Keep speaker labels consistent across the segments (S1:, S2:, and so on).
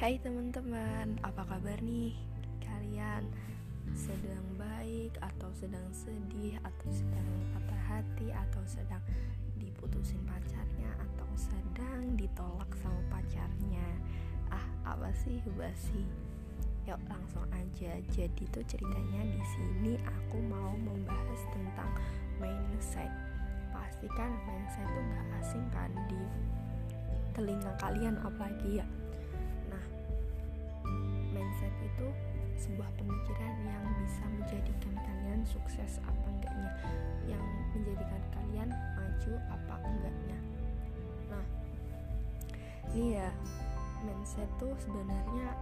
S1: Hai teman-teman, apa kabar nih? Kalian sedang baik atau sedang sedih atau sedang patah hati atau sedang diputusin pacarnya atau sedang ditolak sama pacarnya? Ah, apa sih basi? Yuk langsung aja. Jadi tuh ceritanya di sini aku mau membahas tentang mindset. Pastikan mindset tuh gak asing kan di telinga kalian apalagi ya itu sebuah pemikiran yang bisa menjadikan kalian sukses apa enggaknya. Yang menjadikan kalian maju apa enggaknya. Nah ini ya mindset tuh sebenarnya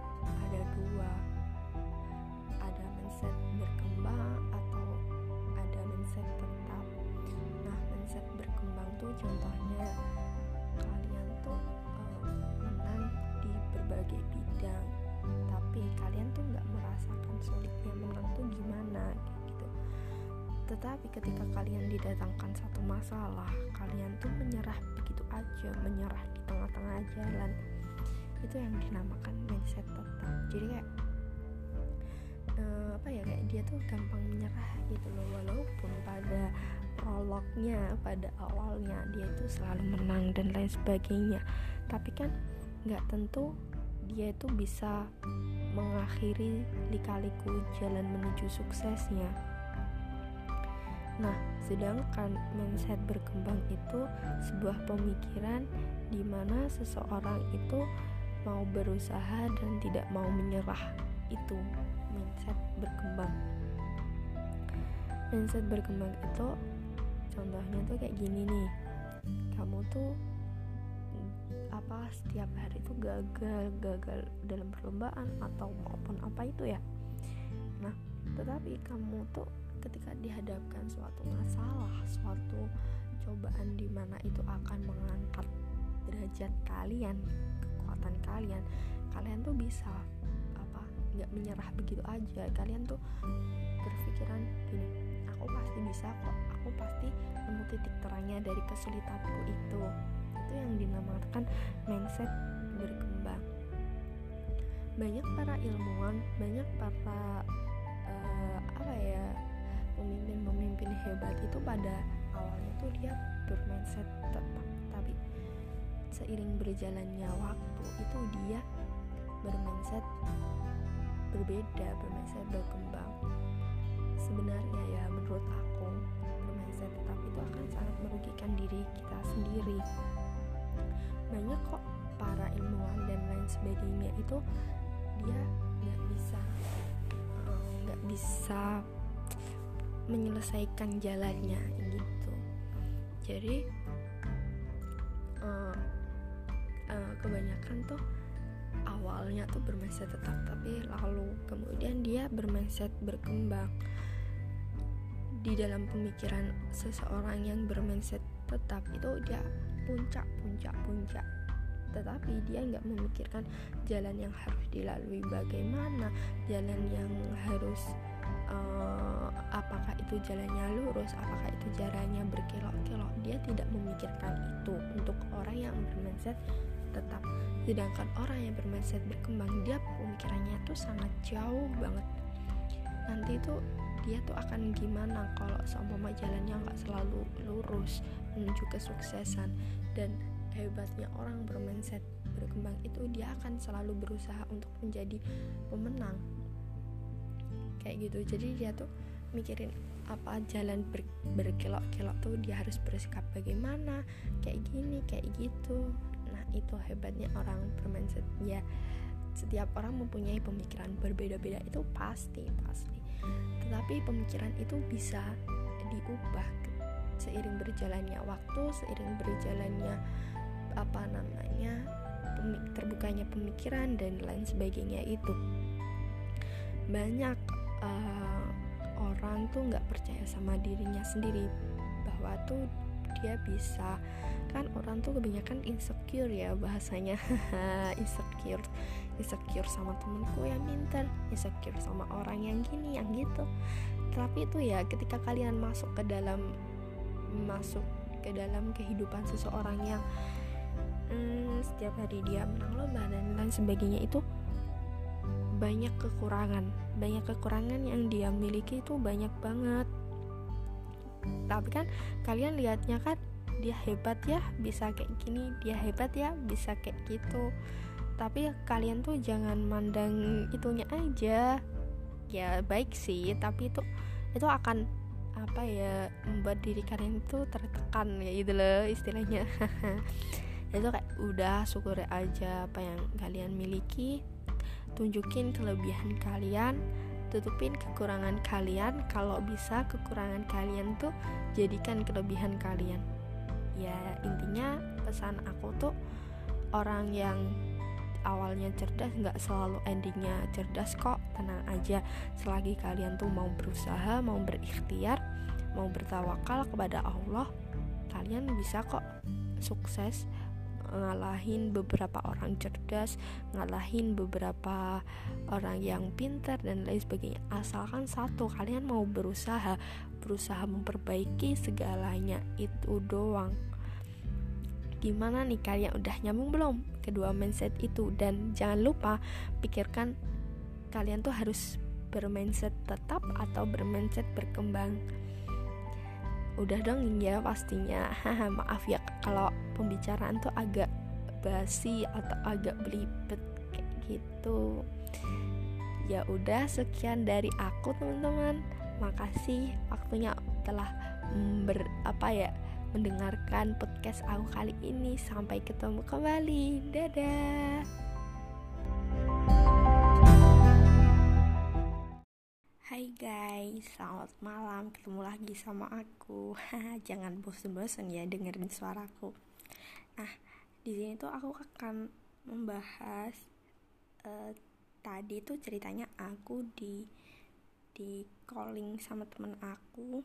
S1: ada dua. Ada mindset berkembang atau ada mindset tetap. Nah mindset berkembang tuh contohnya tetapi ketika kalian didatangkan satu masalah kalian tuh menyerah begitu aja menyerah di tengah-tengah jalan. Itu yang dinamakan mindset tetap. Jadi kayak uh, apa ya kayak dia tuh gampang menyerah gitu loh. Walaupun pada prolognya pada awalnya dia itu selalu menang dan lain sebagainya. Tapi kan nggak tentu dia itu bisa mengakhiri lika-liku jalan menuju suksesnya. Nah, sedangkan mindset berkembang itu sebuah pemikiran di mana seseorang itu mau berusaha dan tidak mau menyerah. Itu mindset berkembang. Mindset berkembang itu contohnya tuh kayak gini nih. Kamu tuh apa setiap hari itu gagal gagal dalam perlombaan atau maupun apa itu ya nah tetapi kamu tuh ketika dihadapkan suatu masalah suatu cobaan di mana itu akan mengangkat derajat kalian kekuatan kalian kalian tuh bisa apa nggak menyerah begitu aja. Kalian tuh berpikiran gini aku pasti bisa kok aku pasti nemu titik terangnya dari kesulitanku itu. Itu yang dinamakan mindset berkembang. Banyak para ilmuwan banyak para uh, apa ya pemimpin-pemimpin hebat itu pada awalnya tuh dia bermindset tetap tapi seiring berjalannya waktu itu dia bermindset berbeda bermindset berkembang. Sebenarnya ya menurut aku bermindset tetap itu akan sangat merugikan diri kita sendiri. Banyak kok para ilmuwan dan lain sebagainya itu dia nggak bisa eh, nggak bisa menyelesaikan jalannya gitu. Jadi uh, uh, kebanyakan tuh awalnya tuh bermindset tetap tapi lalu kemudian dia bermindset berkembang di dalam pemikiran seseorang yang bermindset tetap itu dia puncak puncak puncak. Tetapi dia nggak memikirkan jalan yang harus dilalui bagaimana jalan yang harus uh, apakah itu jalannya lurus apakah itu jalannya berkelok-kelok dia tidak memikirkan itu untuk orang yang bermindset tetap. Sedangkan orang yang bermindset berkembang dia pemikirannya tuh sangat jauh banget. Nanti itu dia tuh akan gimana kalau seumpama jalannya nggak selalu lurus menuju kesuksesan. Dan hebatnya orang bermindset berkembang itu dia akan selalu berusaha untuk menjadi pemenang kayak gitu. Jadi dia tuh mikirin apa jalan ber, berkelok-kelok tuh dia harus bersikap bagaimana kayak gini kayak gitu. Nah itu hebatnya orang bermindset. Ya setiap orang mempunyai pemikiran berbeda-beda itu pasti pasti. Tetapi pemikiran itu bisa diubah seiring berjalannya waktu seiring berjalannya apa namanya terbukanya pemikiran dan lain sebagainya itu. Banyak uh, orang tuh nggak percaya sama dirinya sendiri bahwa tuh dia bisa. Kan orang tuh kebanyakan insecure ya bahasanya. Insecure insecure sama temenku yang pinter insecure sama orang yang gini yang gitu. Tapi itu ya ketika kalian masuk ke dalam masuk ke dalam kehidupan seseorang yang hmm, setiap hari dia menang lomba dan lain sebagainya itu banyak kekurangan. Banyak kekurangan yang dia miliki itu banyak banget. Tapi kan kalian lihatnya kan dia hebat ya bisa kayak gini dia hebat ya bisa kayak gitu. Tapi kalian tuh jangan mandang itunya aja. Ya baik sih tapi itu itu akan apa ya membuat diri kalian itu tertekan ya gitu loh istilahnya. Itu kayak udah syukur aja apa yang kalian miliki tunjukin kelebihan kalian tutupin kekurangan kalian. Kalau bisa kekurangan kalian tuh jadikan kelebihan kalian. Ya intinya pesan aku tuh orang yang awalnya cerdas nggak selalu endingnya cerdas kok. Tenang aja selagi kalian tuh mau berusaha mau berikhtiar mau bertawakal kepada Allah kalian bisa kok sukses ngalahin beberapa orang cerdas, ngalahin beberapa orang yang pintar dan lain sebagainya. Asalkan satu kalian mau berusaha, berusaha memperbaiki segalanya itu doang. Gimana nih kalian udah nyambung belum kedua mindset itu dan jangan lupa pikirkan kalian tuh harus bermindset tetap atau bermindset berkembang udah dong ya pastinya. Maaf ya kalau pembicaraan tuh agak basi atau agak belibet kayak gitu. Ya udah sekian dari aku teman-teman. Makasih waktunya telah ber apa ya mendengarkan podcast aku kali ini. Sampai ketemu kembali. Dadah guys, selamat malam. Ketemu lagi sama aku. Jangan bosen-bosen ya dengerin suaraku. Nah, di sini tuh aku akan membahas uh, tadi tuh ceritanya aku di di calling sama temen aku.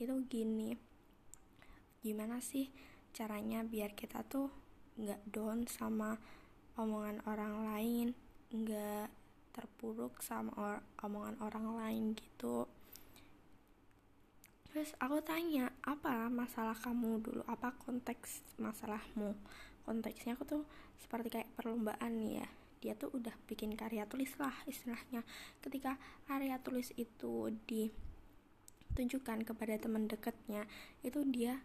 S1: Itu gini. Gimana sih caranya biar kita tuh nggak down sama omongan orang lain, nggak terpuruk sama or omongan orang lain gitu. Terus aku tanya apa masalah kamu dulu? Apa konteks masalahmu? Konteksnya aku tuh seperti kayak perlombaan nih ya. Dia tuh udah bikin karya tulis lah istilahnya. Ketika karya tulis itu ditunjukkan kepada teman dekatnya itu dia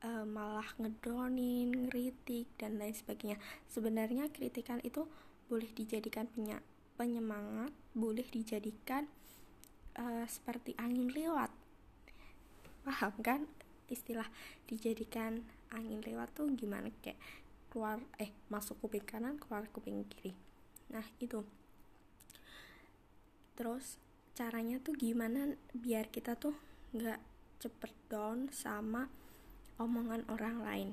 S1: uh, malah ngedonin, ngeritik dan lain sebagainya. Sebenarnya kritikan itu boleh dijadikan penyak penyemangat boleh dijadikan uh, seperti angin lewat. Paham kan istilah dijadikan angin lewat tuh gimana? Kayak keluar eh masuk kuping kanan keluar kuping kiri. Nah itu. Terus caranya tuh gimana biar kita tuh nggak cepet down sama omongan orang lain?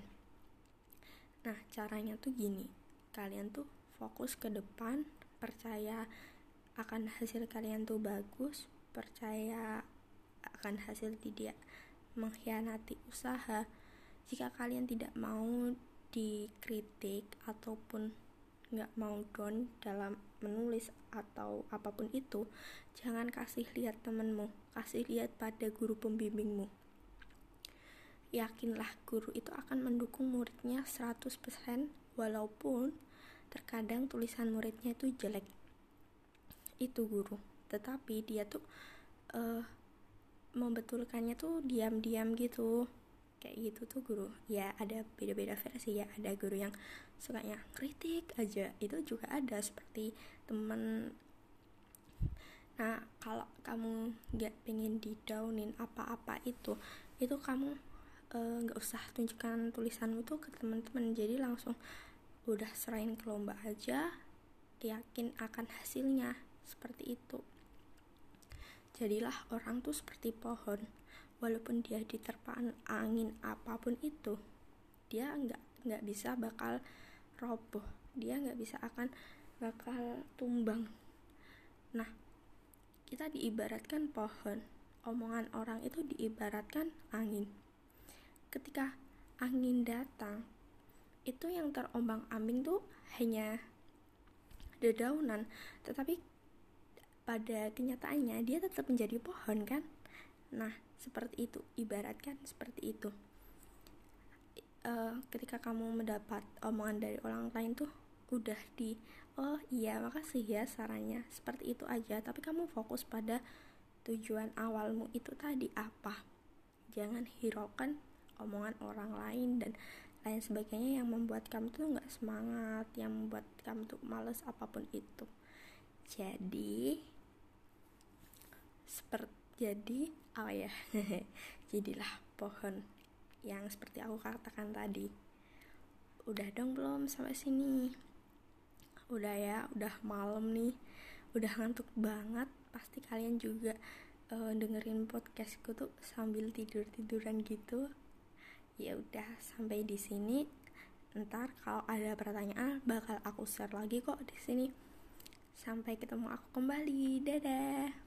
S1: Nah caranya tuh gini. Kalian tuh fokus ke depan percaya akan hasil kalian tuh bagus percaya akan hasil tidak mengkhianati usaha. Jika kalian tidak mau dikritik ataupun nggak mau down dalam menulis atau apa pun itu jangan kasih lihat temenmu kasih lihat pada guru pembimbingmu. Yakinlah guru itu akan mendukung muridnya 100% walaupun terkadang tulisan muridnya itu jelek. Itu guru. Tetapi dia tuh uh, membetulkannya tuh diam-diam gitu. Kayak gitu tuh guru. Ya ada beda-beda versi ya. Ada guru yang sukanya kritik aja. Itu juga ada seperti temen. Nah kalau kamu nggak pengen didownin apa-apa itu itu kamu eh, nggak uh, usah tunjukkan tulisanmu tuh ke teman-teman jadi langsung udah serain ke lomba aja yakin akan hasilnya. Seperti itu. Jadilah orang tuh seperti pohon. Walaupun dia diterpaan angin apa pun itu dia nggak nggak bisa bakal roboh. Dia nggak bisa akan bakal tumbang. Nah kita diibaratkan pohon. Omongan orang itu diibaratkan angin. Ketika angin datang itu yang terombang ambing tuh hanya dedaunan. Tetapi pada kenyataannya dia tetap menjadi pohon kan? Nah seperti itu. Ibaratkan seperti itu. Uh, ketika kamu mendapat omongan dari orang lain tuh udah di oh iya makasih ya sarannya. Seperti itu aja. Tapi kamu fokus pada tujuan awalmu itu tadi apa? Jangan hiraukan omongan orang lain dan lain sebagainya yang membuat kamu tuh nggak semangat yang membuat kamu tuh males apa pun itu. Jadi seperti jadi oh ya jadilah pohon yang seperti aku katakan tadi. Udah dong belum sampai sini? Udah ya udah malam nih. Udah ngantuk banget. Pasti kalian juga uh, dengerin podcastku tuh sambil tidur tiduran gitu ya udah sampai di sini. Ntar kalau ada pertanyaan bakal aku share lagi kok di sini. Sampai ketemu aku kembali. Dadah